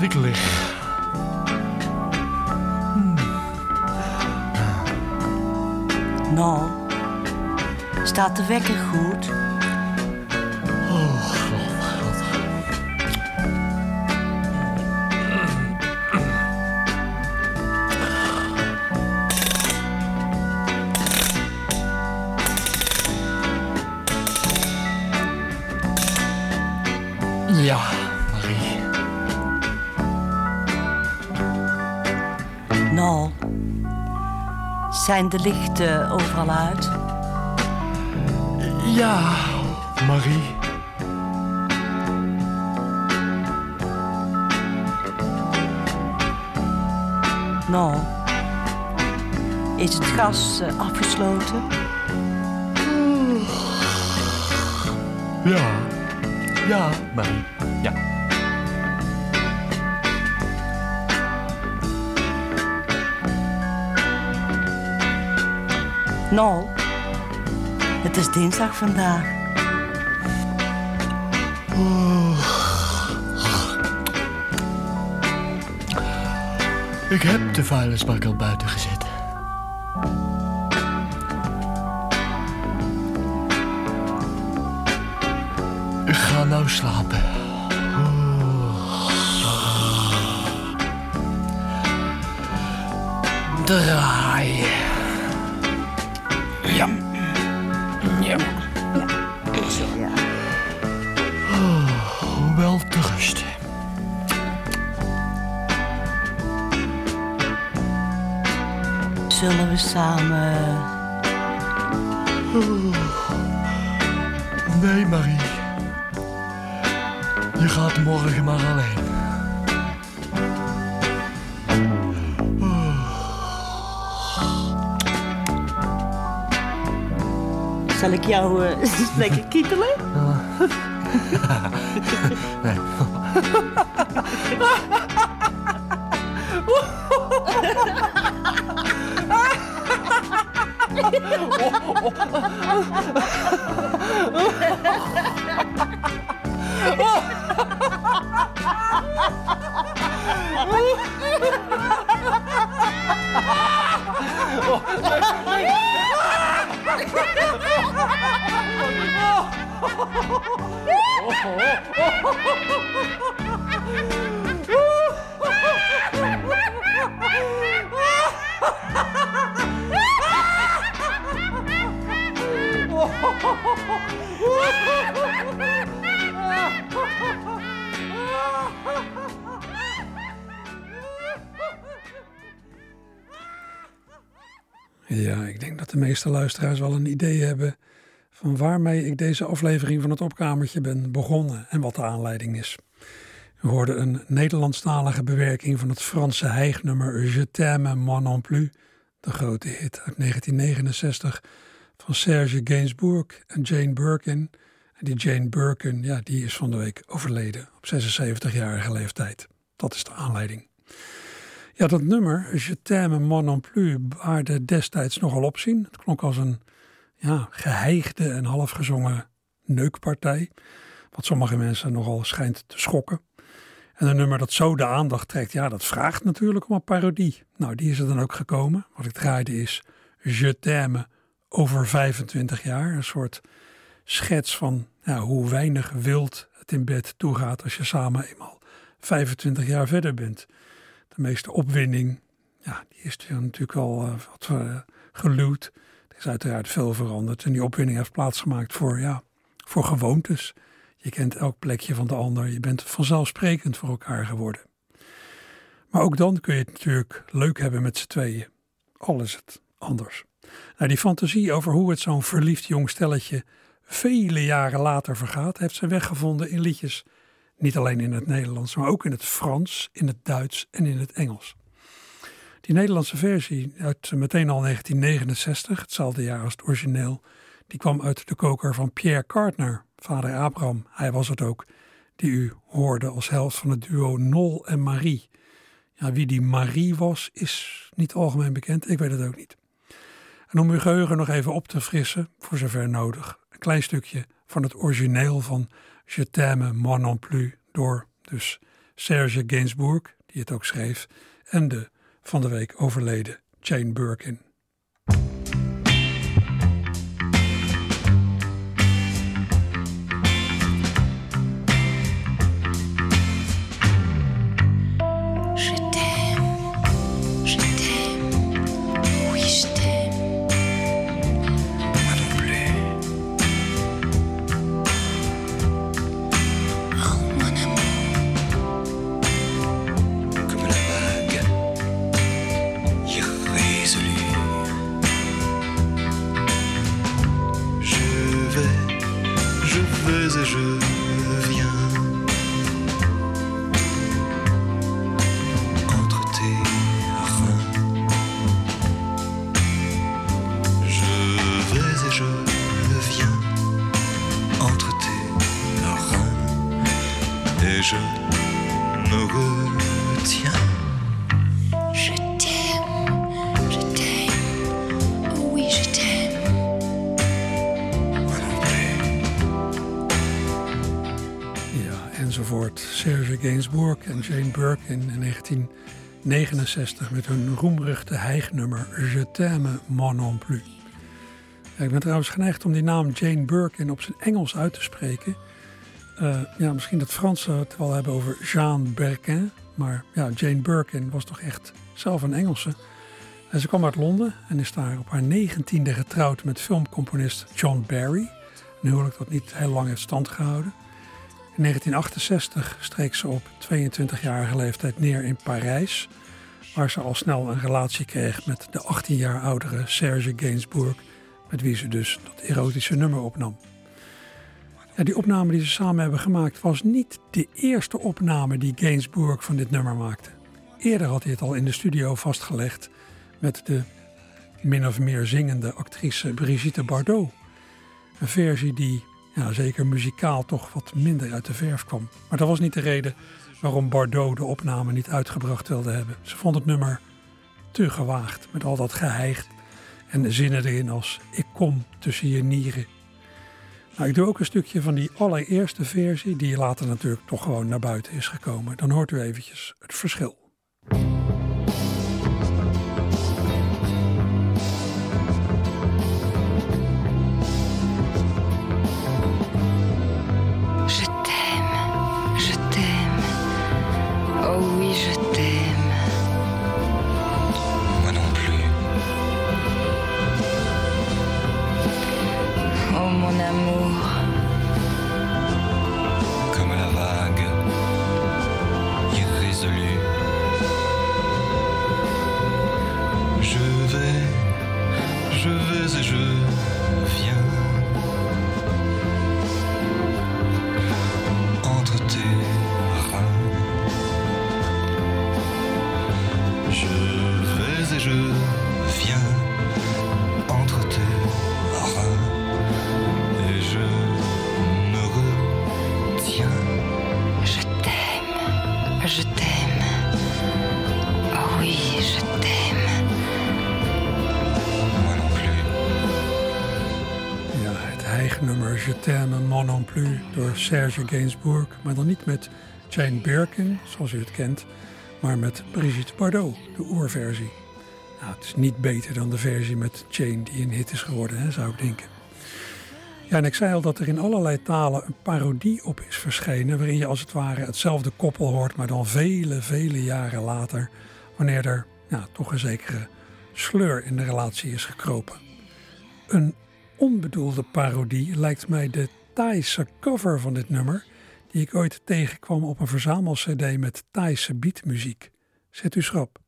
Dat ik lig. Nou, staat de wekker goed? Zijn de lichten overal uit? Ja, Marie. Nou, is het gas eh, afgesloten? Ja. Ja, Marie. Nou, het is dinsdag vandaag. Ik heb de vuilnisbak al buiten gezet. Ik ga nou slapen. Draai. Zullen we samen... Nee, Marie. Je gaat morgen maar alleen. Zal ik jou eh, lekker kietelen? Nee. 어, 어, 어, 어. De meeste luisteraars wel een idee hebben van waarmee ik deze aflevering van het opkamertje ben begonnen en wat de aanleiding is. We hoorden een Nederlandstalige bewerking van het Franse hijgnummer Je t'aime moi non plus, de grote hit uit 1969 van Serge Gainsbourg en Jane Birkin. En die Jane Birkin, ja, die is van de week overleden op 76-jarige leeftijd. Dat is de aanleiding. Ja, dat nummer, Je t'aime moi non plus, baarde destijds nogal opzien. Het klonk als een ja, geheigde en halfgezongen neukpartij. Wat sommige mensen nogal schijnt te schokken. En een nummer dat zo de aandacht trekt, ja, dat vraagt natuurlijk om een parodie. Nou, die is er dan ook gekomen. Wat ik draaide is Je t'aime over 25 jaar. Een soort schets van ja, hoe weinig wild het in bed toegaat als je samen eenmaal 25 jaar verder bent. De meeste opwinding, ja, die is natuurlijk al uh, wat uh, geluwd. Er is uiteraard veel veranderd en die opwinding heeft plaatsgemaakt voor, ja, voor gewoontes. Je kent elk plekje van de ander, je bent vanzelfsprekend voor elkaar geworden. Maar ook dan kun je het natuurlijk leuk hebben met z'n tweeën. Al is het anders. Nou, die fantasie over hoe het zo'n verliefd jong stelletje vele jaren later vergaat, heeft zijn weggevonden in liedjes Niet alleen in het Nederlands, maar ook in het Frans, in het Duits en in het Engels. Die Nederlandse versie uit meteen al 1969, hetzelfde jaar als het origineel, die kwam uit de koker van Pierre Cardner, vader Abraham. Hij was het ook die u hoorde als helft van het duo Nol en Marie. Ja, wie die Marie was, is niet algemeen bekend. Ik weet het ook niet. En om uw geheugen nog even op te frissen, voor zover nodig, een klein stukje van het origineel van Je t'aime moi non plus door dus Serge Gainsbourg, die het ook schreef, en de van de week overleden Jane Birkin. Gainsbourg en Jane Birkin in 1969 met hun roemruchte hijgnummer Je t'aime moi non plus. ik ben trouwens geneigd om die naam Jane Birkin op zijn Engels uit te spreken. Uh, ja, misschien dat Fransen het wel hebben over Jean Birkin, maar ja, Jane Birkin was toch echt zelf een Engelse. En ze kwam uit Londen en is daar op haar negentiende getrouwd met filmcomponist John Barry. Een huwelijk dat niet heel lang heeft stand gehouden. In 1968 streek ze op 22-jarige leeftijd neer in Parijs, waar ze al snel een relatie kreeg met de 18 jaar oudere Serge Gainsbourg, met wie ze dus dat erotische nummer opnam. Ja, die opname die ze samen hebben gemaakt was niet de eerste opname die Gainsbourg van dit nummer maakte. Eerder had hij het al in de studio vastgelegd met de min of meer zingende actrice Brigitte Bardot. Een versie die ja, zeker muzikaal toch wat minder uit de verf kwam. Maar dat was niet de reden waarom Bardot de opname niet uitgebracht wilde hebben. Ze vond het nummer te gewaagd met al dat geheigd en de zinnen erin als ik kom tussen je nieren. Nou, ik doe ook een stukje van die allereerste versie die later natuurlijk toch gewoon naar buiten is gekomen. Dan hoort u eventjes het verschil. amor. Door Serge Gainsbourg, maar dan niet met Jane Birkin, zoals u het kent, maar met Brigitte Bardot, de oerversie. Nou, het is niet beter dan de versie met Jane die een hit is geworden, hè, zou ik denken. Ja, en ik zei al dat er in allerlei talen een parodie op is verschenen, waarin je als het ware hetzelfde koppel hoort, maar dan vele, vele jaren later, wanneer er ja, toch een zekere sleur in de relatie is gekropen. Een onbedoelde parodie lijkt mij de Thaise cover van dit nummer, die ik ooit tegenkwam op een verzamel-cd met Thaise beatmuziek. Zet u schrap.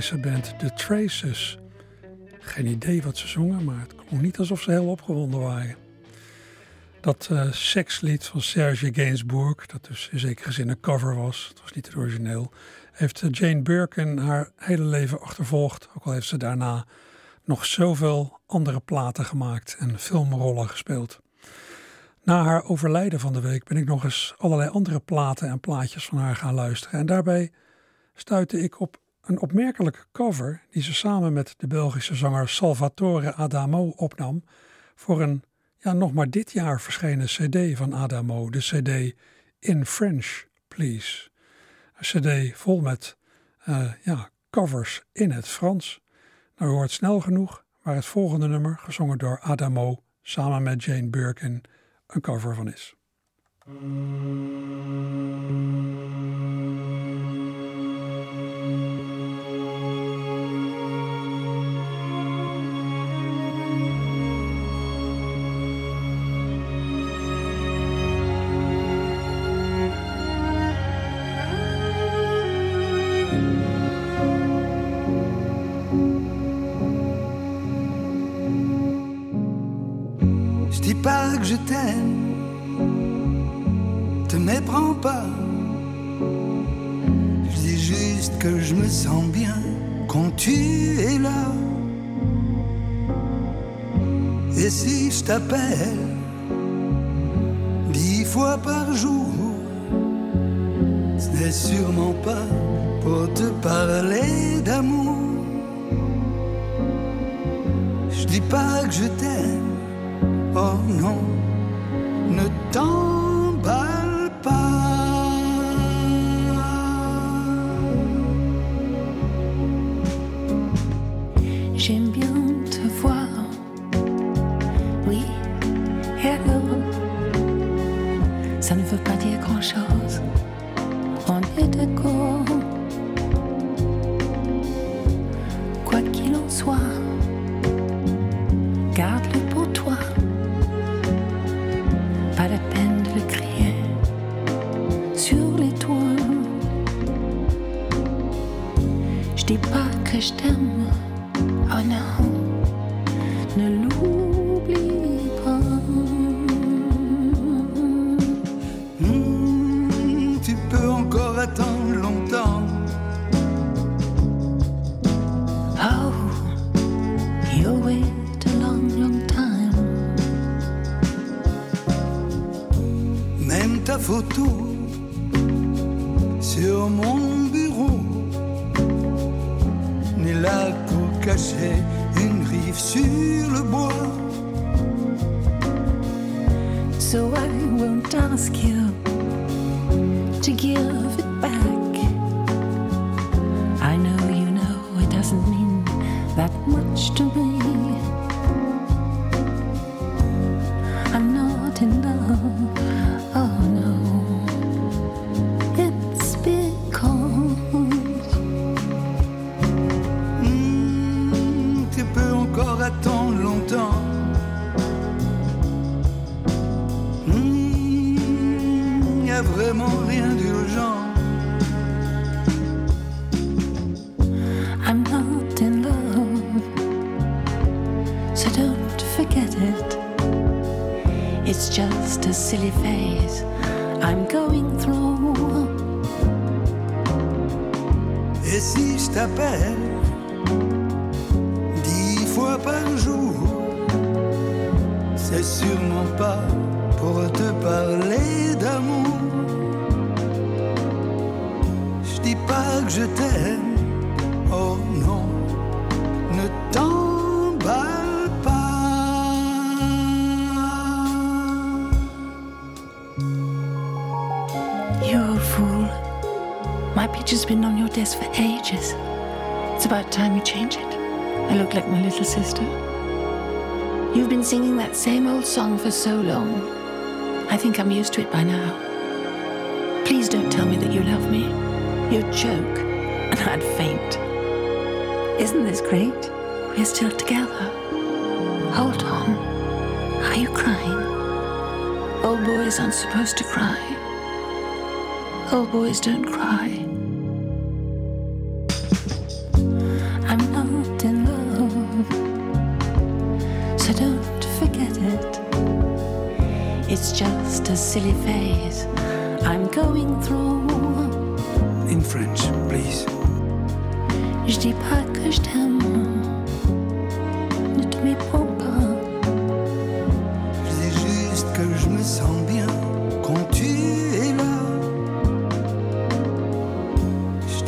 De The Traces. Geen idee wat ze zongen, maar het klonk niet alsof ze heel opgewonden waren. Dat uh, sekslied van Serge Gainsbourg, dat dus in zekere zin een cover was, het was niet het origineel, heeft Jane Birkin haar hele leven achtervolgd. Ook al heeft ze daarna nog zoveel andere platen gemaakt en filmrollen gespeeld. Na haar overlijden van de week ben ik nog eens allerlei andere platen en plaatjes van haar gaan luisteren. En daarbij stuitte ik op een opmerkelijke cover die ze samen met de Belgische zanger Salvatore Adamo opnam voor een ja, nog maar dit jaar verschenen CD van Adamo, de CD In French, Please. Een CD vol met uh, ja, covers in het Frans. Nou, u hoort snel genoeg waar het volgende nummer, gezongen door Adamo samen met Jane Birkin, een cover van is. Pas que je t'aime, te méprends pas. Je dis juste que je me sens bien quand tu es là. Et si je t'appelle dix fois par jour, ce n'est sûrement pas pour te parler d'amour. Je dis pas que je t'aime Oh non, ne t'emballe pas. J'aime bien te voir. Oui, hello. Ça ne veut pas dire grand-chose. On est d'accord. It's just a silly phase I'm going through. Et si je t'appelle dix fois par jour, c'est sûrement pas pour te parler d'amour. Je dis pas que je t'aime, oh about time you change it. I look like my little sister. You've been singing that same old song for so long. I think I'm used to it by now. Please don't tell me that you love me. You'd joke, and I'd faint. Isn't this great? We're still together. Hold on. Are you crying? Old boys aren't supposed to cry. Old boys don't cry.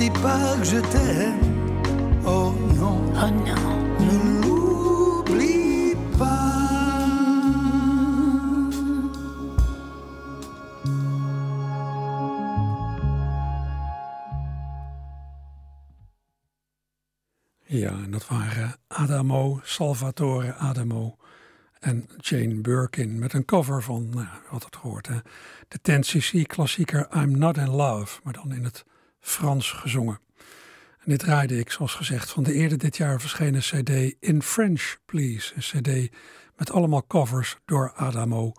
Dis pas que je t'aime. Oh non, Oh non. ne l'oublie pas. Ja, en dat waren Adamo, Salvatore Adamo en Jane Birkin met een cover van, nou, wat het gehoord, hè? de 10cc klassieker I'm Not In Love, maar dan in het Frans gezongen. En dit draaide ik, zoals gezegd, van de eerder dit jaar verschenen cd In French Please. Een cd met allemaal covers door Adamo,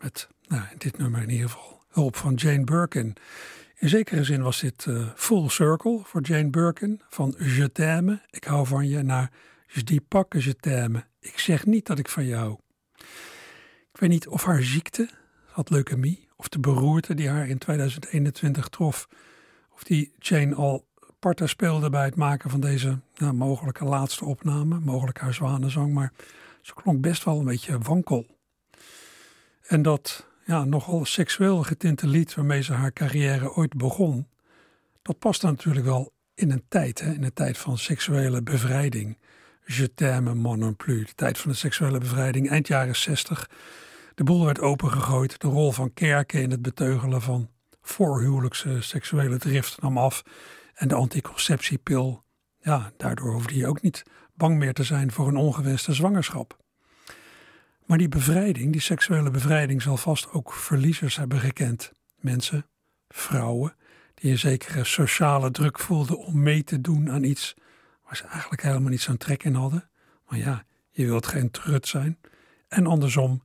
met nou, dit nummer in ieder geval hulp van Jane Birkin. In zekere zin was dit eh, full circle voor Jane Birkin. Van je t'aime, ik hou van je, naar je pas que je t'aime. Ik zeg niet dat ik van je hou. Ik weet niet of haar ziekte, had leukemie, of de beroerte die haar in 2021 trof, die Jane al parten speelde bij het maken van deze mogelijke laatste opname, mogelijk haar zwanenzang, maar ze klonk best wel een beetje wankel. En dat ja, nogal seksueel getinte lied waarmee ze haar carrière ooit begon, dat past natuurlijk wel in een tijd, hè, in een tijd van seksuele bevrijding. Je t'aime moi non plus, de tijd van de seksuele bevrijding, eind jaren 60. De boel werd opengegooid, de rol van kerken in het beteugelen van voorhuwelijkse seksuele drift nam af. En de anticonceptiepil, ja, daardoor hoefde je ook niet bang meer te zijn voor een ongewenste zwangerschap. Maar die bevrijding, die seksuele bevrijding, zal vast ook verliezers hebben gekend. Mensen, vrouwen, die een zekere sociale druk voelden om mee te doen aan iets waar ze eigenlijk helemaal niet zo'n trek in hadden. Maar ja, je wilt geen trut zijn. En andersom,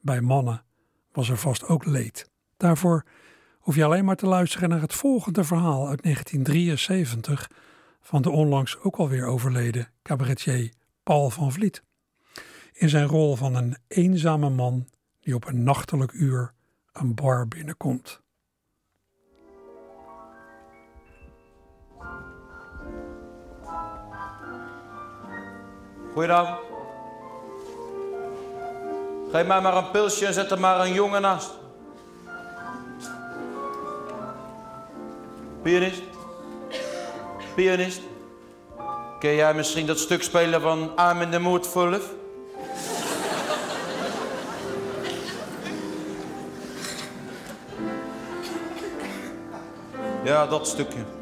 bij mannen was er vast ook leed. Daarvoor hoef je alleen maar te luisteren naar het volgende verhaal uit 1973 van de onlangs ook alweer overleden cabaretier Paul van Vliet in zijn rol van een eenzame man die op een nachtelijk uur een bar binnenkomt. Goedenavond. Geef mij maar een pilsje en zet er maar een jongen naast. Pianist? Pianist? Kun jij misschien dat stuk spelen van mood for love? Ja, dat stukje.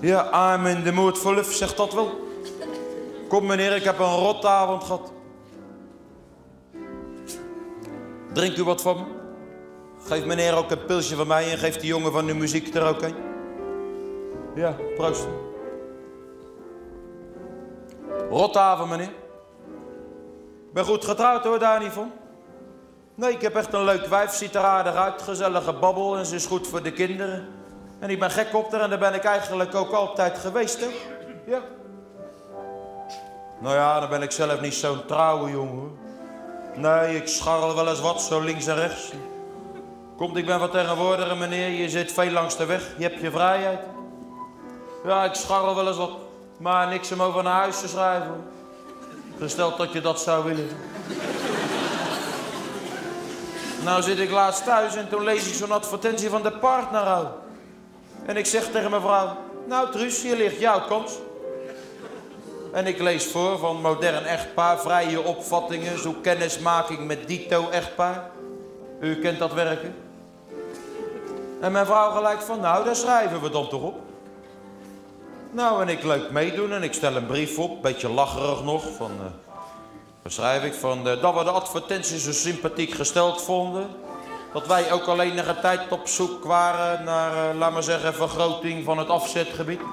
Ja, in the mood for love, zegt dat wel. Kom meneer, ik heb een rotte avond gehad. Drink u wat van me? Geef meneer ook een pilsje van mij en geef die jongen van de muziek er ook een. Ja, proost. Rotte avond, meneer. Ik ben goed getrouwd hoor, daar niet van. Nee, ik heb echt een leuk wijf, ziet er aardig uit, gezellige babbel en ze is goed voor de kinderen. En ik ben gek op haar en daar ben ik eigenlijk ook altijd geweest, hè? Ja. Nou ja, dan ben ik zelf niet zo'n trouwe jongen. Nee, ik scharrel wel eens wat, zo links en rechts. Komt, ik ben wat tegenwoordiger, meneer. Je zit veel langs de weg, je hebt je vrijheid. Ja, ik scharrel wel eens wat, maar niks om over naar huis te schrijven. Gesteld dat je dat zou willen. Nou zit ik laatst thuis en toen lees ik zo'n advertentie van de partnerrouw. En ik zeg tegen mijn vrouw, nou Truus, hier ligt jouw kans. En ik lees voor van modern echtpaar, vrije opvattingen, zoek kennismaking met dito echtpaar. U kent dat werken. En mijn vrouw gelijk van, nou daar schrijven we dan toch op. Nou, en ik leuk meedoen en ik stel een brief op, beetje lacherig nog, van... wat schrijf ik? Van, eh, dat we de advertentie zo sympathiek gesteld vonden. Dat wij ook al enige tijd op zoek waren naar, eh, laat maar zeggen, vergroting van het afzetgebied.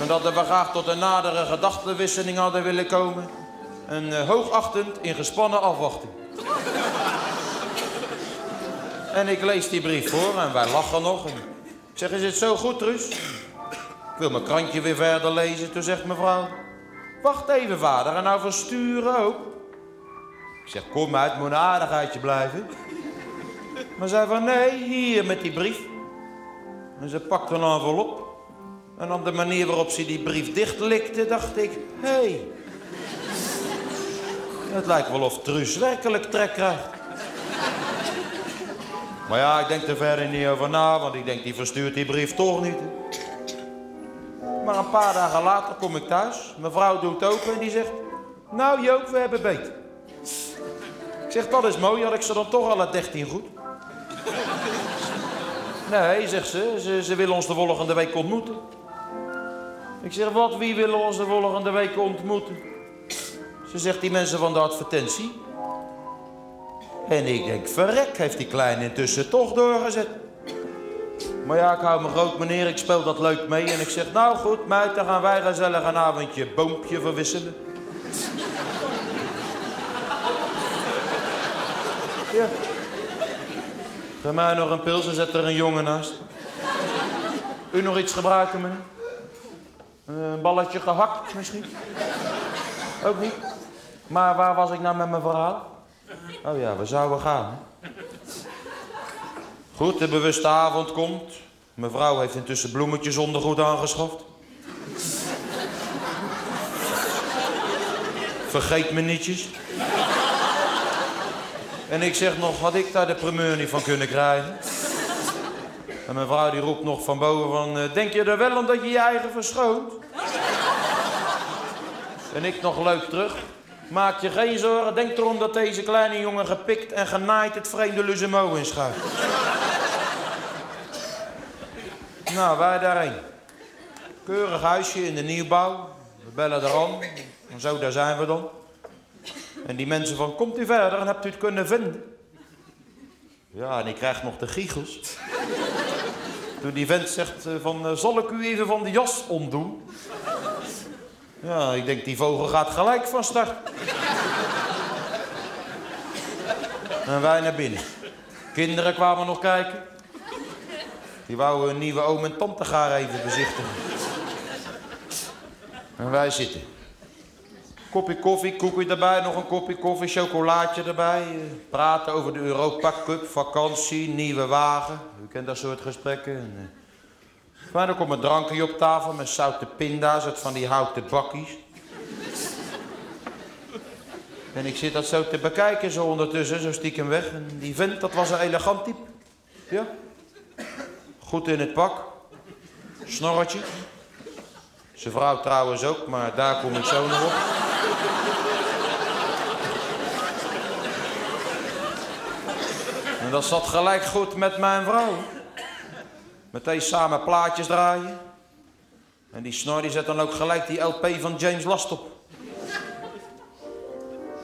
en dat we graag tot een nadere gedachtenwisseling hadden willen komen. En eh, hoogachtend in gespannen afwachting. En ik lees die brief voor en wij lachen nog. En ik zeg, is het zo goed, Truus? Ik wil mijn krantje weer verder lezen. Toen zegt mevrouw, wacht even, vader, en nou versturen ook. Ik zeg, kom uit, moet een aardigheidje blijven. Maar zij van, nee, hier met die brief. En ze pakte een envelop. En op de manier waarop ze die brief dichtlikte, dacht ik, hé. Hey, het lijkt wel of Truus werkelijk trek krijgt. Maar ja, ik denk er verder niet over na, want ik denk die verstuurt die brief toch niet. Maar een paar dagen later kom ik thuis. Mevrouw doet open en die zegt, nou Joop, we hebben beet. Ik zeg, dat is mooi, had ik ze dan toch al het 13 goed. Nee, zegt ze, ze, ze willen ons de volgende week ontmoeten. Ik zeg, wat, wie willen ons de volgende week ontmoeten? Ze zegt, die mensen van de advertentie. En ik denk, verrek, heeft die kleine intussen toch doorgezet. Maar ja, ik hou me groot meneer, ik speel dat leuk mee. En ik zeg, nou goed, meid, dan gaan wij gezellig een avondje boompje verwisselen. Ja. Bij mij nog een pils en zet er een jongen naast. U nog iets gebruiken, meneer? Een balletje gehakt misschien? Ook niet? Maar waar was ik nou met mijn verhaal? Oh ja, we zouden gaan. Goed, de bewuste avond komt. Mevrouw heeft intussen bloemetjes ondergoed aangeschaft. Vergeet me nietjes. En ik zeg nog, had ik daar de primeur niet van kunnen krijgen? En mijn vrouw die roept nog van boven van... eh, Denk je er wel omdat je je eigen verschoont? En ik nog leuk terug. Maak je geen zorgen. Denk erom dat deze kleine jongen gepikt en genaaid het vreemde Luzemo inschuift. nou, wij daarheen. Keurig huisje in de nieuwbouw. We bellen er aan. En zo, daar zijn we dan. En die mensen van, komt u verder en hebt u het kunnen vinden? Ja, en ik krijg nog de giechels. Toen die vent zegt eh, van, eh, zal ik u even van de jas omdoen? Ja, ik denk die vogel gaat gelijk van start. en wij naar binnen. Kinderen kwamen nog kijken. Die wouden hun nieuwe oom en tante gaan even bezichtigen. En wij zitten. Kopje koffie, koekje erbij, nog een kopje koffie, chocolaatje erbij. eh, Praten over de Europa Cup, vakantie, nieuwe wagen. U kent dat soort gesprekken. En, eh, maar dan komt een drankje op tafel met zoute pinda's uit van die houten bakkies. En ik zit dat zo te bekijken, zo ondertussen, zo stiekem weg. En die vent, dat was een elegant type. Ja. Goed in het pak. Snorretje. Zijn vrouw trouwens ook, maar daar kom ik zo nog op. En dat zat gelijk goed met mijn vrouw. Meteen samen plaatjes draaien. En die snor die zet dan ook gelijk die LP van James Last op.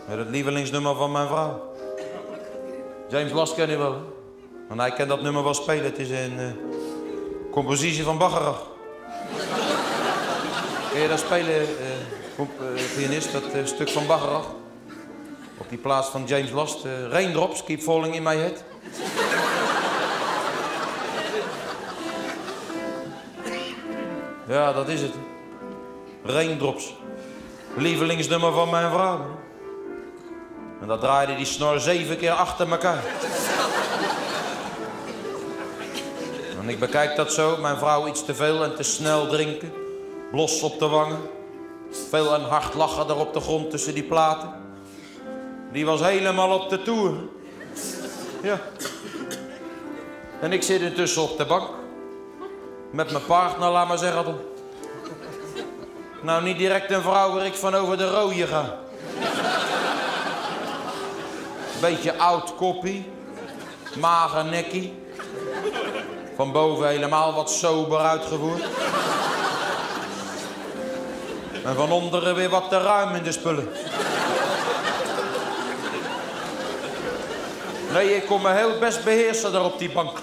Met het lievelingsnummer van mijn vrouw. James Last ken je wel. Want hij kent dat nummer wel spelen. Het is een eh, compositie van Bacharach. Kun je dat spelen, eh, eh, pianist, dat stuk van Bacharach? Op die plaats van James Last. Raindrops keep falling in my head. Ja, dat is het. Raindrops. Lievelingsnummer van mijn vrouw. En dat draaide die snor zeven keer achter elkaar. En ik bekijk dat zo, mijn vrouw iets te veel en te snel drinken. Blos op de wangen. Veel en hard lachen er op de grond tussen die platen. Die was helemaal op de toer. Ja. En ik zit intussen op de bank. Met mijn partner, laat maar zeggen dan. Nou, niet direct een vrouw waar ik van over de rode ga. Beetje oud koppie. Mager nekkie. Van boven helemaal wat sober uitgevoerd. En van onderen weer wat te ruim in de spullen. Nee, ik kon me heel best beheersen daar op die bank.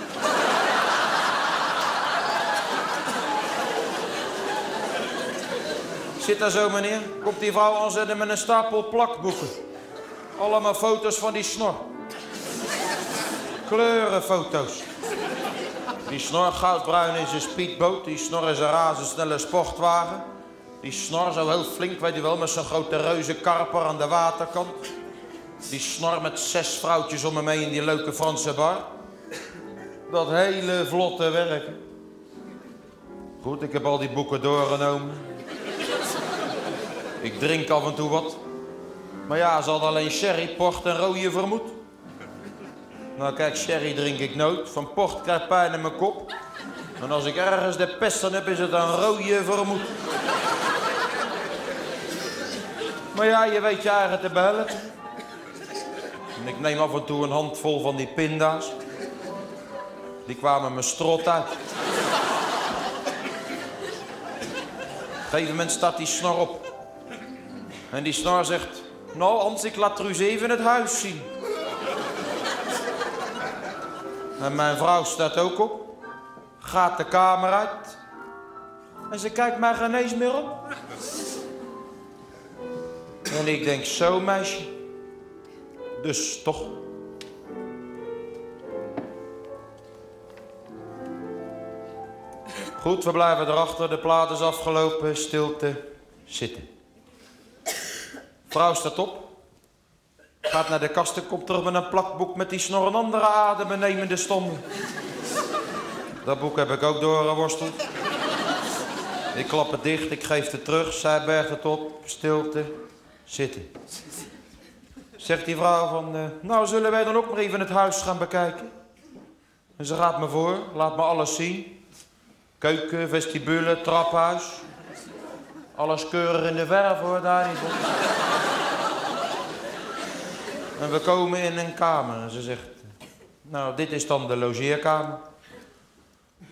Zit daar zo, meneer? Komt die vrouw aanzetten met een stapel plakboeken. Allemaal foto's van die snor. Kleurenfoto's. Die snor goudbruin is een speedboot. Die snor is een razendsnelle sportwagen. Die snor zo heel flink, weet je wel, met zo'n grote reuze karper aan de waterkant. Die snor met zes vrouwtjes om me mee in die leuke Franse bar. Dat hele vlotte werk. Goed, ik heb al die boeken doorgenomen. Ik drink af en toe wat. Maar ja, ze hadden alleen sherry, port en rode vermoed. Nou kijk, sherry drink ik nooit. Van port krijg pijn in mijn kop. En als ik ergens de pest aan heb, is het een rode vermoed. Maar ja, je weet je eigen te bellen. En ik neem af en toe een handvol van die pinda's. Die kwamen mijn strot uit. Op een gegeven moment staat die snor op. En die snor zegt... Nou, Hans, ik laat Truus even het huis zien. En mijn vrouw staat ook op. Gaat de kamer uit. En ze kijkt mij geen eens meer op. En ik denk, zo meisje. Dus toch. Goed, we blijven erachter. De plaat is afgelopen. Stilte. Zitten. Vrouw staat op. Gaat naar de kasten, komt terug met een plakboek met die snor een andere adembenemende stonden. Dat boek heb ik ook doorgeworsteld. Ik klap het dicht, ik geef het terug. Zij bergt het op. Stilte. Zitten. Zegt die vrouw van, uh, nou zullen wij dan ook maar even het huis gaan bekijken? En ze gaat me voor, laat me alles zien. Keuken, vestibule, traphuis. Alles keurig in de verf hoor, daar niet op. En we komen in een kamer en ze zegt, nou dit is dan de logeerkamer.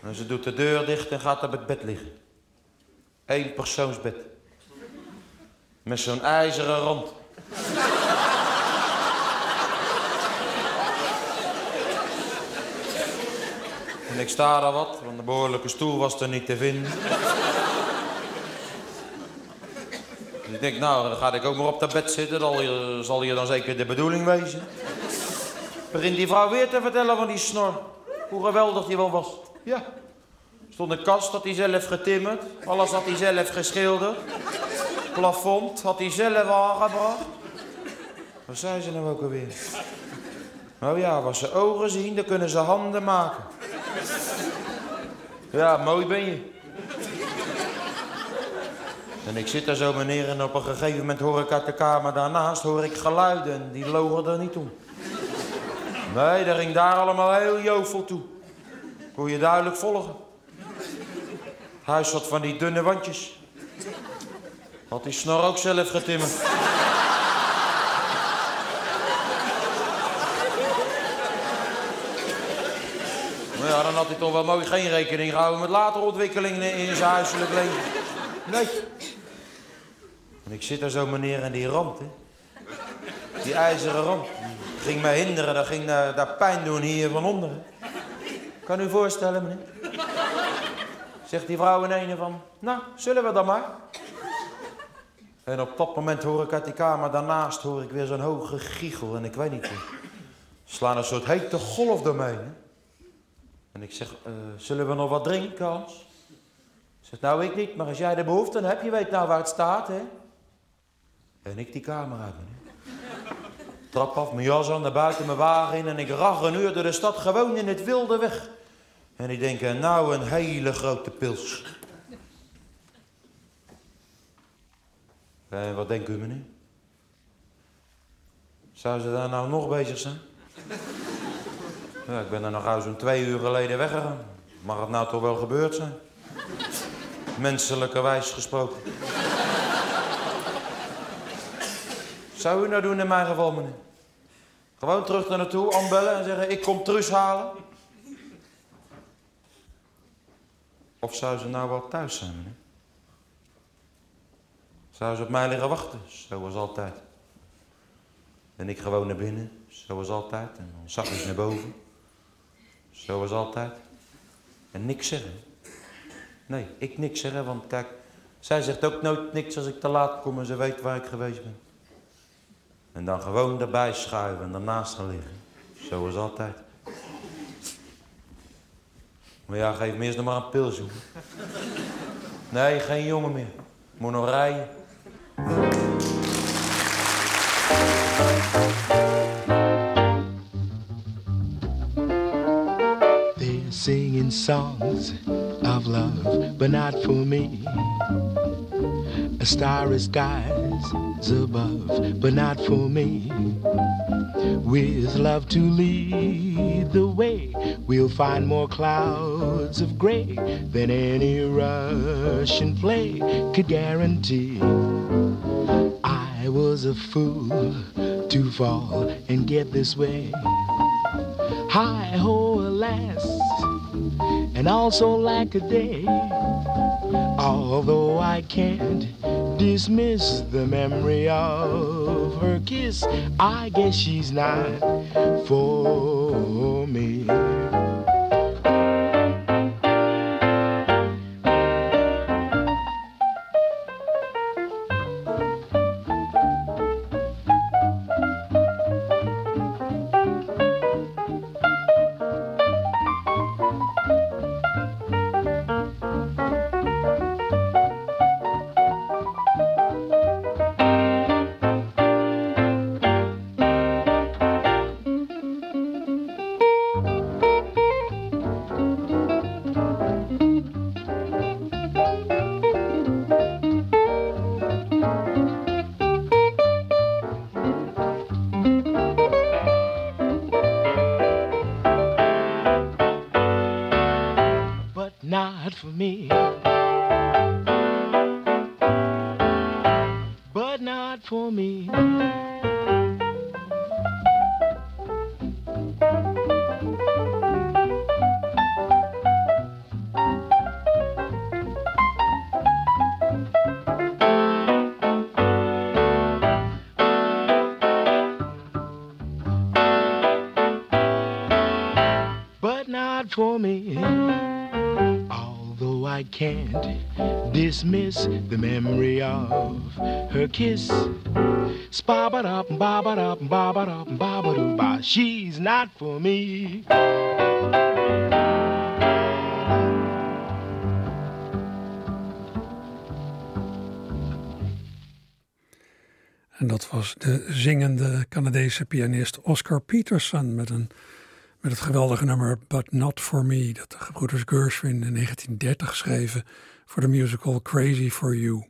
En ze doet de deur dicht en gaat op het bed liggen. Eén persoonsbed. Met zo'n ijzeren rand. En ik sta daar wat, want de behoorlijke stoel was er niet te vinden. Dus ik denk, nou, dan ga ik ook maar op dat bed zitten. Dan zal hier dan zeker de bedoeling wezen. Begint die vrouw weer te vertellen van die snor. Hoe geweldig die wel was. Ja. Stond een kast, had hij zelf getimmerd. Alles had hij zelf geschilderd. Plafond had hij zelf aangebracht. Wat zei ze nou ook alweer? Nou ja, wat ze ogen zien, dan kunnen ze handen maken. Ja, mooi ben je. En ik zit daar zo meneer en op een gegeven moment hoor ik uit de kamer daarnaast hoor ik geluiden. En die logen er niet om. Nee, daar ging daar allemaal heel jovel toe. Kon je duidelijk volgen. Huis had van die dunne wandjes. Had die snor ook zelf getimmerd. Maar ja, dan had hij toch wel mooi geen rekening gehouden met latere ontwikkelingen in zijn huiselijk leven. Nee. En ik zit daar zo meneer en die rand, hè. Die ijzeren rand. Ging mij hinderen, dat ging daar, pijn doen hier van onderen. Kan u voorstellen, meneer? Zegt die vrouw in een van, nou, zullen we dan maar? En op dat moment hoor ik uit die kamer daarnaast hoor ik weer zo'n hoge giechel. En ik weet niet, slaan een soort hete golf door mij. Hè? En ik zeg, uh, zullen we nog wat drinken, Hans? Zegt, nou ik niet, maar als jij de behoefte dan heb, je weet nou waar het staat, hè? En ik die kamer uit, meneer. Trap af, mijn jas aan, naar buiten mijn wagen in en ik rag een uur door de stad gewoon in het wilde weg. En ik denk, nou een hele grote pils. En wat denkt u, meneer? Zou ze daar nou nog bezig zijn? Ja, ik ben er nog zo'n twee uur geleden weggegaan. Mag het nou toch wel gebeurd zijn? Menselijkerwijs gesproken. Zou u nou doen in mijn geval, meneer? Gewoon terug naar naartoe, aanbellen en zeggen: Ik kom Truus halen. Of zou ze nou wel thuis zijn, meneer? Zou ze op mij liggen wachten, zoals altijd. En ik gewoon naar binnen, zoals altijd. En dan zachtjes naar boven, zoals altijd. En niks zeggen. Nee, ik niks zeggen, want kijk, zij zegt ook nooit niks als ik te laat kom en ze weet waar ik geweest ben. En dan gewoon erbij schuiven en daarnaast gaan liggen. Zo altijd. Maar ja, geef me eerst nog maar een pil zoeken. Nee, geen jongen meer. Moet nog rijden. Singing songs of love, but not for me. A starry skies above, but not for me. With love to lead the way, we'll find more clouds of gray than any Russian play could guarantee. I was a fool to fall and get this way. Hi ho, alas, and also like a day. Although I can't dismiss the memory of her kiss, I guess she's not for me. I can't dismiss the memory of her kiss. Spabba up, baba up, ba. She's not for me. En dat was de zingende Canadese pianist Oscar Peterson met, een, met het geweldige nummer But Not For Me, dat de gebroeders Gershwin in 1930 schreven voor de musical Crazy For You.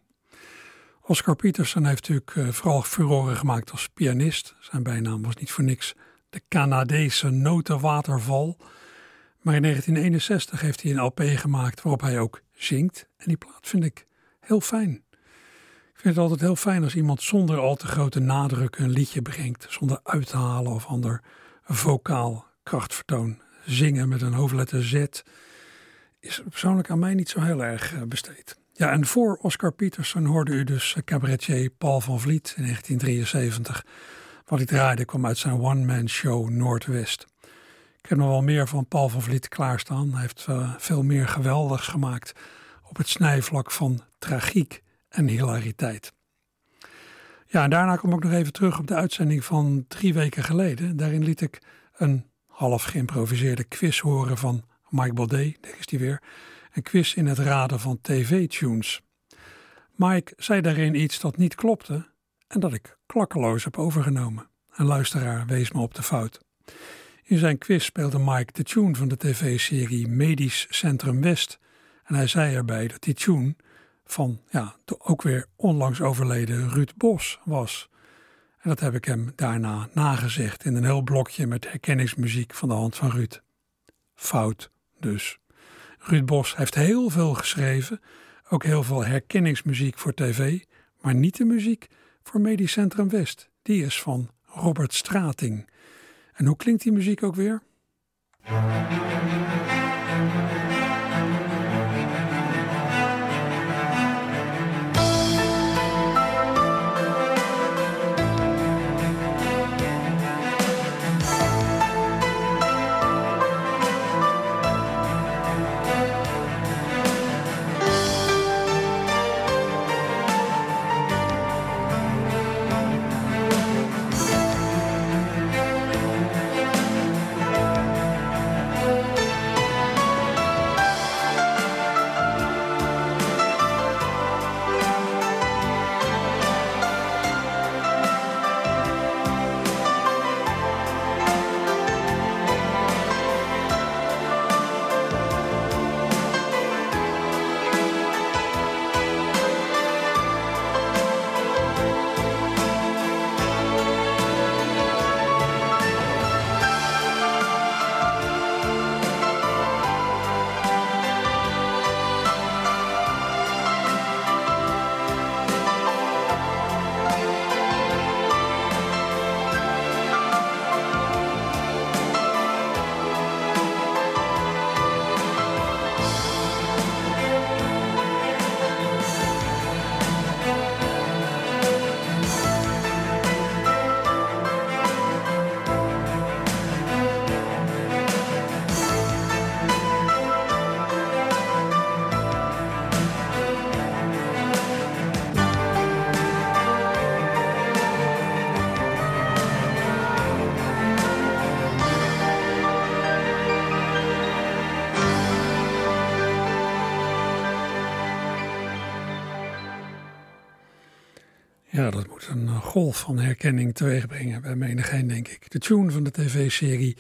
Oscar Peterson heeft natuurlijk eh, vooral furoren gemaakt als pianist. Zijn bijnaam was niet voor niks de Canadese notenwaterval. Maar in 1961 heeft hij een LP gemaakt waarop hij ook zingt. En die plaat vind ik heel fijn. Ik vind het altijd heel fijn als iemand zonder al te grote nadruk een liedje brengt. Zonder uit te halen of ander vocaal krachtvertoon. Zingen met een hoofdletter Z is persoonlijk aan mij niet zo heel erg eh, besteed. Ja, en voor Oscar Peterson hoorde u dus eh, cabaretier Paul van Vliet in 1973. Wat hij draaide kwam uit zijn one-man show Noordwest. Ik heb nog wel meer van Paul van Vliet klaarstaan. Hij heeft eh, veel meer geweldigs gemaakt op het snijvlak van tragiek en hilariteit. Ja, en daarna kom ik nog even terug op de uitzending van drie weken geleden. Daarin liet ik een half geïmproviseerde quiz horen van Mike Baudet, daar is die weer. Een quiz in het raden van tv-tunes. Mike zei daarin iets dat niet klopte en dat ik klakkeloos heb overgenomen. Een luisteraar wees me op de fout. In zijn quiz speelde Mike de tune van de tv-serie Medisch Centrum West. En hij zei erbij dat die tune van ja, de ook weer onlangs overleden Ruud Bos was. En dat heb ik hem daarna nagezegd in een heel blokje met herkenningsmuziek van de hand van Ruud. Fout dus. Ruud Bos heeft heel veel geschreven, ook heel veel herkenningsmuziek voor tv, maar niet de muziek voor Medisch Centrum West. Die is van Robert Strating. En hoe klinkt die muziek ook weer? Golf van herkenning teweegbrengen bij menigeen, denk ik. De tune van de tv-serie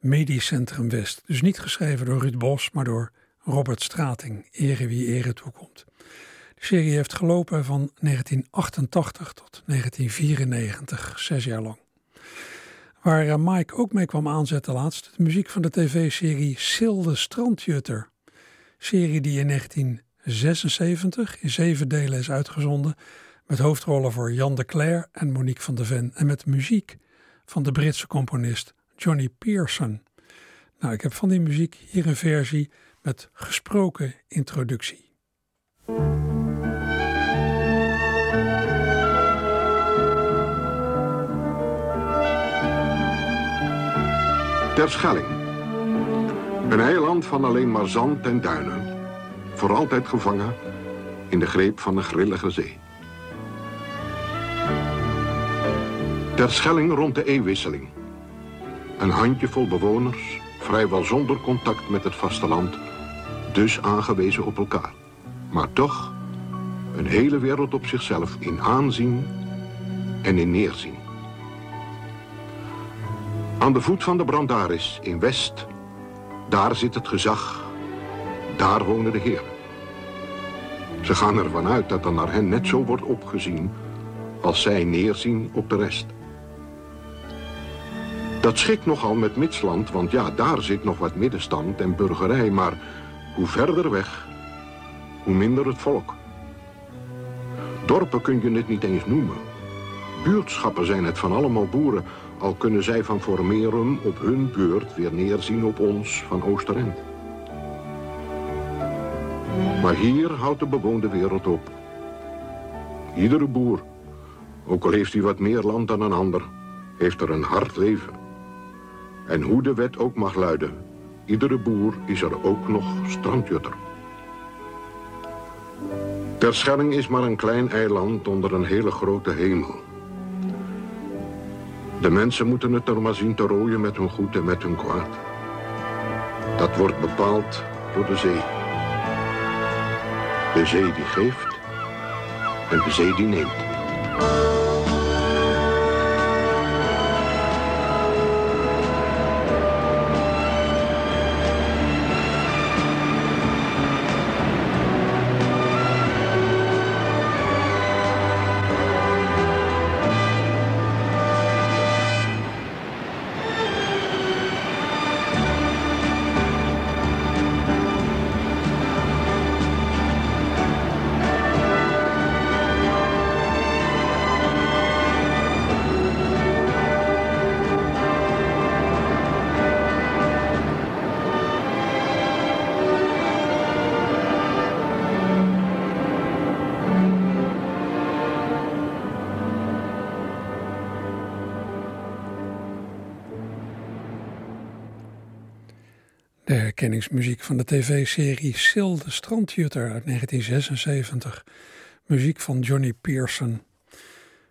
Medisch Centrum West. Dus niet geschreven door Ruud Bos, maar door Robert Strating. Ere wie ere toekomt. De serie heeft gelopen van 1988 tot 1994, zes jaar lang. Waar eh, Mike ook mee kwam aanzetten laatst, de muziek van de tv-serie Silde Strandjutter. Serie die in 1976 in zeven delen is uitgezonden met hoofdrollen voor Jan de Cler en Monique van de Ven. En met muziek van de Britse componist Johnny Pearson. Nou, ik heb van die muziek hier een versie met gesproken introductie. Terschelling. Een eiland van alleen maar zand en duinen. Voor altijd gevangen in de greep van een grillige zee. Terschelling rond de eeuwwisseling. Een handjevol bewoners, vrijwel zonder contact met het vasteland, dus aangewezen op elkaar. Maar toch een hele wereld op zichzelf in aanzien en in neerzien. Aan de voet van de Brandaris in West, daar zit het gezag, daar wonen de heren. Ze gaan ervan uit dat er naar hen net zo wordt opgezien als zij neerzien op de rest. Dat schikt nogal met Mitsland, want ja, daar zit nog wat middenstand en burgerij, maar hoe verder weg, hoe minder het volk. Dorpen kun je het niet eens noemen. Buurtschappen zijn het van allemaal boeren, al kunnen zij van Formerum op hun beurt weer neerzien op ons van Oosterend. Maar hier houdt de bewoonde wereld op. Iedere boer, ook al heeft hij wat meer land dan een ander, heeft er een hard leven. En hoe de wet ook mag luiden, iedere boer is er ook nog strandjutter. Terschelling is maar een klein eiland onder een hele grote hemel. De mensen moeten het er maar zien te rooien met hun goed en met hun kwaad. Dat wordt bepaald door de zee. De zee die geeft en de zee die neemt. Herkenningsmuziek van de tv-serie Sil de Strandjutter uit 1976. Muziek van Johnny Pearson.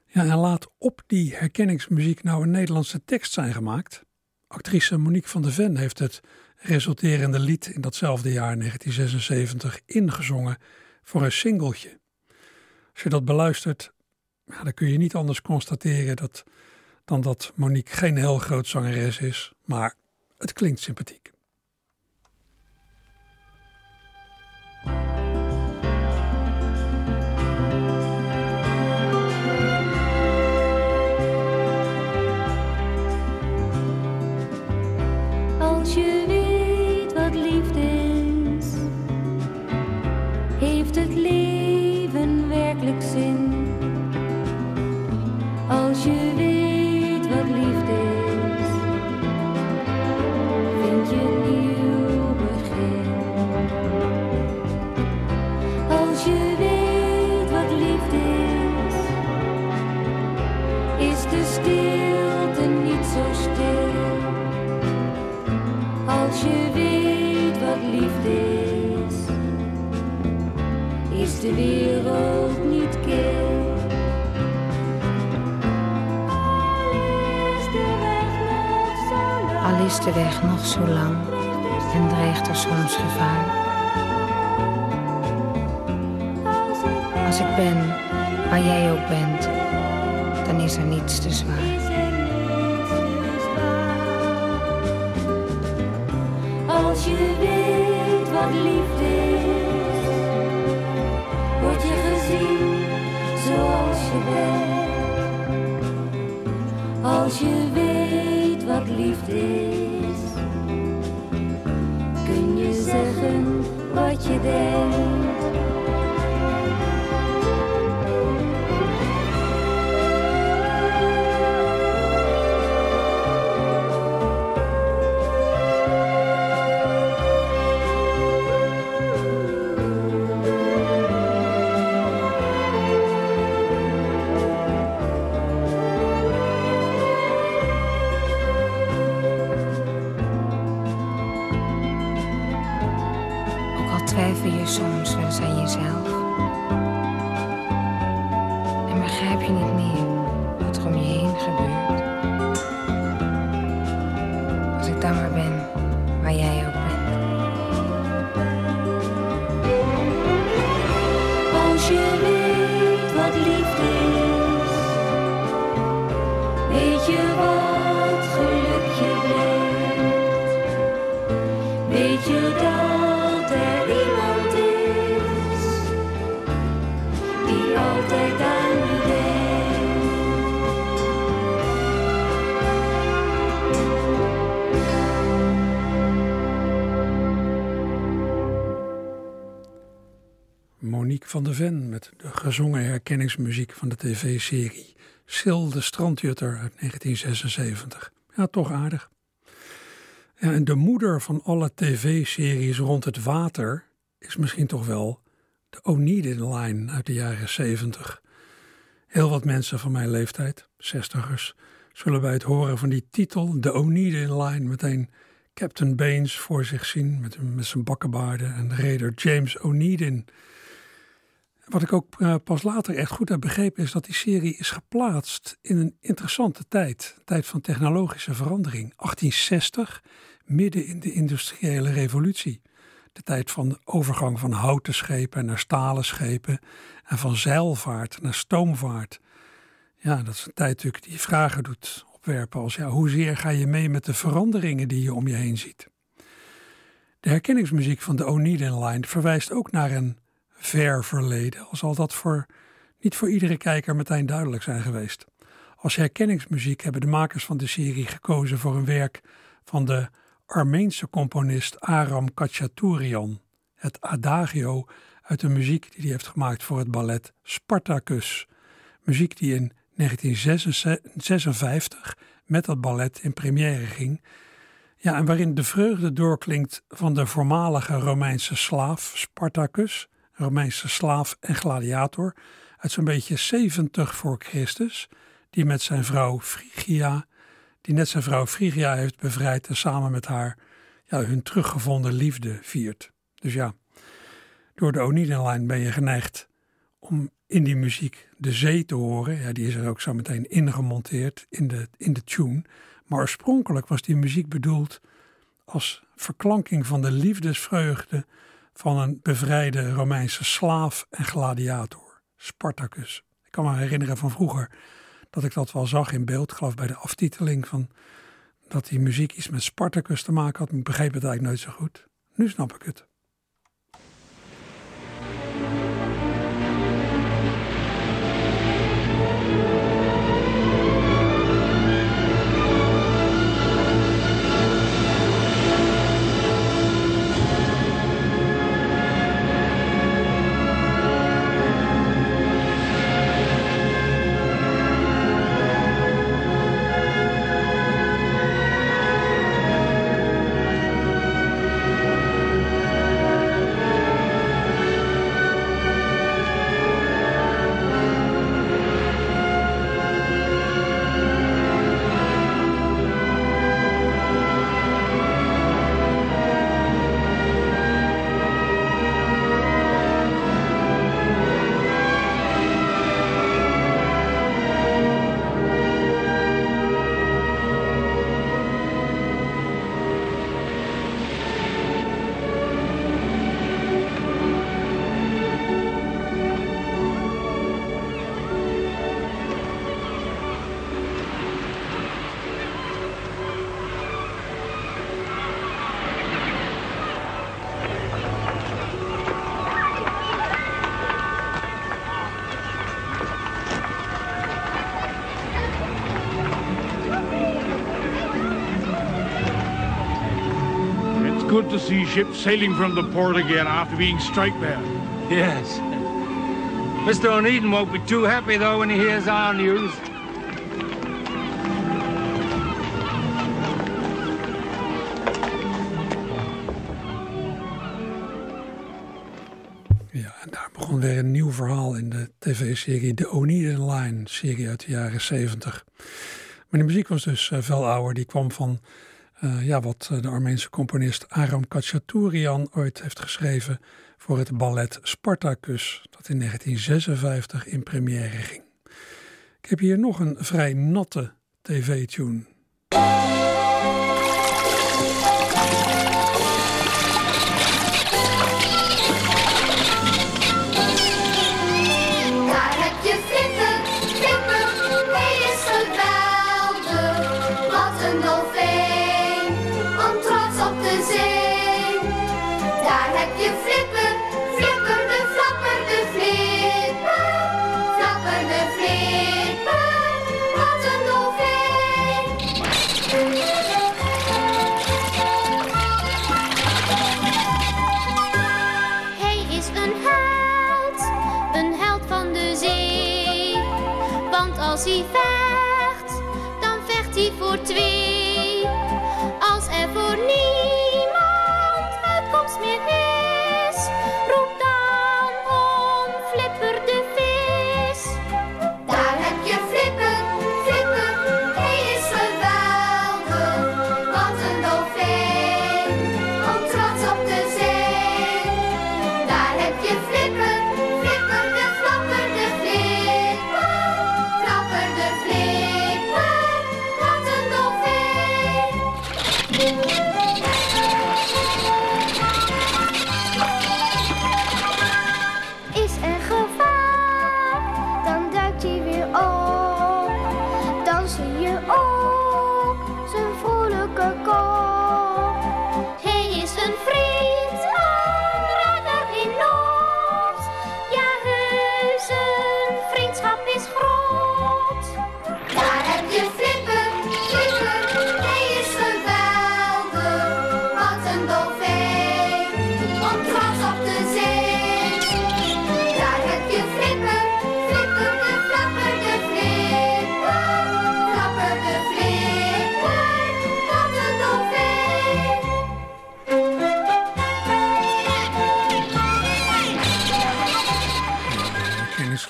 Ja, en laat op die herkenningsmuziek nou een Nederlandse tekst zijn gemaakt. Actrice Monique van der Ven heeft het resulterende lied in datzelfde jaar 1976 ingezongen voor een singeltje. Als je dat beluistert, ja, dan kun je niet anders constateren dat, dan dat Monique geen heel groot zangeres is, maar het klinkt sympathiek. Je soms wel eens aan jezelf. Van der Ven met de gezongen herkenningsmuziek van de tv-serie Sil de Strandjutter uit 1976. Ja, toch aardig. Ja, en de moeder van alle tv-series rond het water is misschien toch wel de Oneidin Line uit de jaren 70. Heel wat mensen van mijn leeftijd, zestigers, zullen bij het horen van die titel, de Oneidin Line, meteen Captain Baines voor zich zien met, met zijn bakkenbaarden en reder James Oneidin. Wat ik ook eh, pas later echt goed heb begrepen is dat die serie is geplaatst in een interessante tijd. Een tijd van technologische verandering. 1860, midden in de industriële revolutie. De tijd van de overgang van houten schepen naar stalen schepen en van zeilvaart naar stoomvaart. Ja, dat is een tijd die vragen doet opwerpen als ja, hoezeer ga je mee met de veranderingen die je om je heen ziet. De herkenningsmuziek van de Oneidin Line verwijst ook naar een ver verleden, al zal dat voor, niet voor iedere kijker meteen duidelijk zijn geweest. Als herkenningsmuziek hebben de makers van de serie gekozen voor een werk van de Armeense componist Aram Khachaturian, het adagio uit de muziek die hij heeft gemaakt voor het ballet Spartacus. Muziek die in 1956 met dat ballet in première ging. Ja, en waarin de vreugde doorklinkt van de voormalige Romeinse slaaf Spartacus, Romeinse slaaf en gladiator, uit zo'n beetje 70 voor Christus, die met zijn vrouw Phrygia, die net zijn vrouw Phrygia heeft bevrijd en samen met haar ja, hun teruggevonden liefde viert. Dus ja, door de Oneidin-lijn ben je geneigd om in die muziek de zee te horen. Ja, die is er ook zo meteen ingemonteerd in de, in de tune. Maar oorspronkelijk was die muziek bedoeld als verklanking van de liefdesvreugde van een bevrijde Romeinse slaaf en gladiator, Spartacus. Ik kan me herinneren van vroeger dat ik dat wel zag in beeld, geloof bij de aftiteling van dat die muziek iets met Spartacus te maken had. Ik begreep het eigenlijk nooit zo goed. Nu snap ik het. To see ships sailing from the port again after being strike there. Yes. Mr. O'Needon won't be too happy, though, when he hears our news. Ja, en daar begon weer een nieuw verhaal in de tv-serie The O'Needon Line, serie uit de jaren 70. Maar de muziek was dus uh, veel ouder. Die kwam van uh, ja, wat de Armeense componist Aram Khachaturian ooit heeft geschreven voor het ballet Spartacus, dat in 1956 in première ging. Ik heb hier nog een vrij natte tv-tune.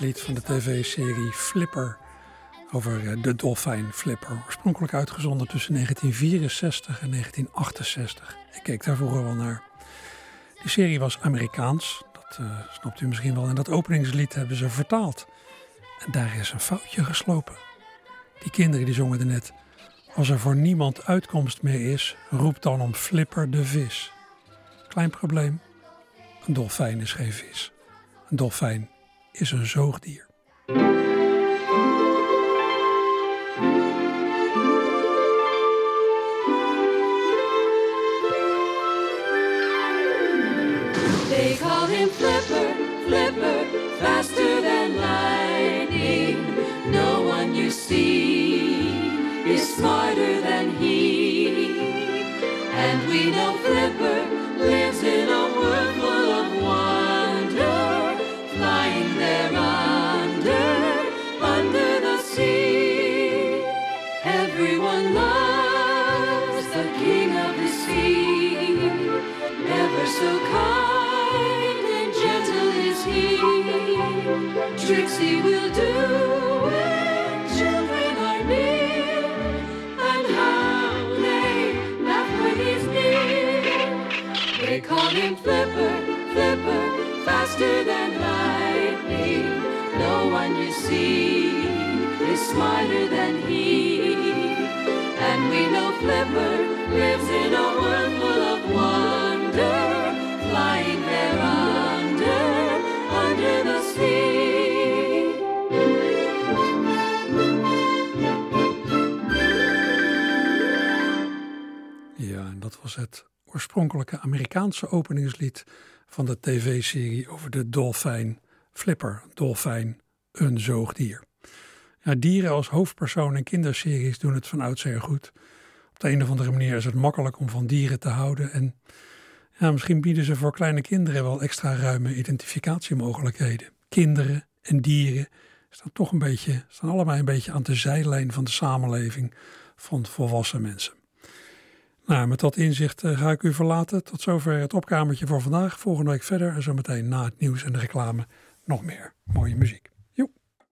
Kennislied van de tv-serie Flipper over eh, de dolfijn Flipper. Oorspronkelijk uitgezonden tussen 1964 en 1968. Ik keek daar vroeger wel naar. Die serie was Amerikaans, dat uh, snapt u misschien wel. En dat openingslied hebben ze vertaald. En daar is een foutje geslopen. Die kinderen die zongen er net. Als er voor niemand uitkomst meer is, roep dan om Flipper de vis. Klein probleem. Een dolfijn is geen vis. Een dolfijn is een zoogdier. They call him Flipper, Flipper, faster than lightning. No one you see is smarter than he. And we know Flipper Tricks he will do when children are near, and how they laugh when he's near. They call him Flipper, Flipper, faster than lightning. No one you see is smarter than he. And we know Flipper lives in a world full of wonder, flying there oorspronkelijke Amerikaanse openingslied van de tv-serie over de dolfijn Flipper. Dolfijn, een zoogdier. Ja, dieren als hoofdpersoon in kinderseries doen het van oudsher goed. Op de een of andere manier is het makkelijk om van dieren te houden. En ja, misschien bieden ze voor kleine kinderen wel extra ruime identificatiemogelijkheden. Kinderen en dieren staan toch een beetje, staan allebei een beetje aan de zijlijn van de samenleving van volwassen mensen. Nou, met dat inzicht eh, ga ik u verlaten. Tot zover het opkamertje voor vandaag. Volgende week verder en zometeen na het nieuws en de reclame nog meer mooie muziek.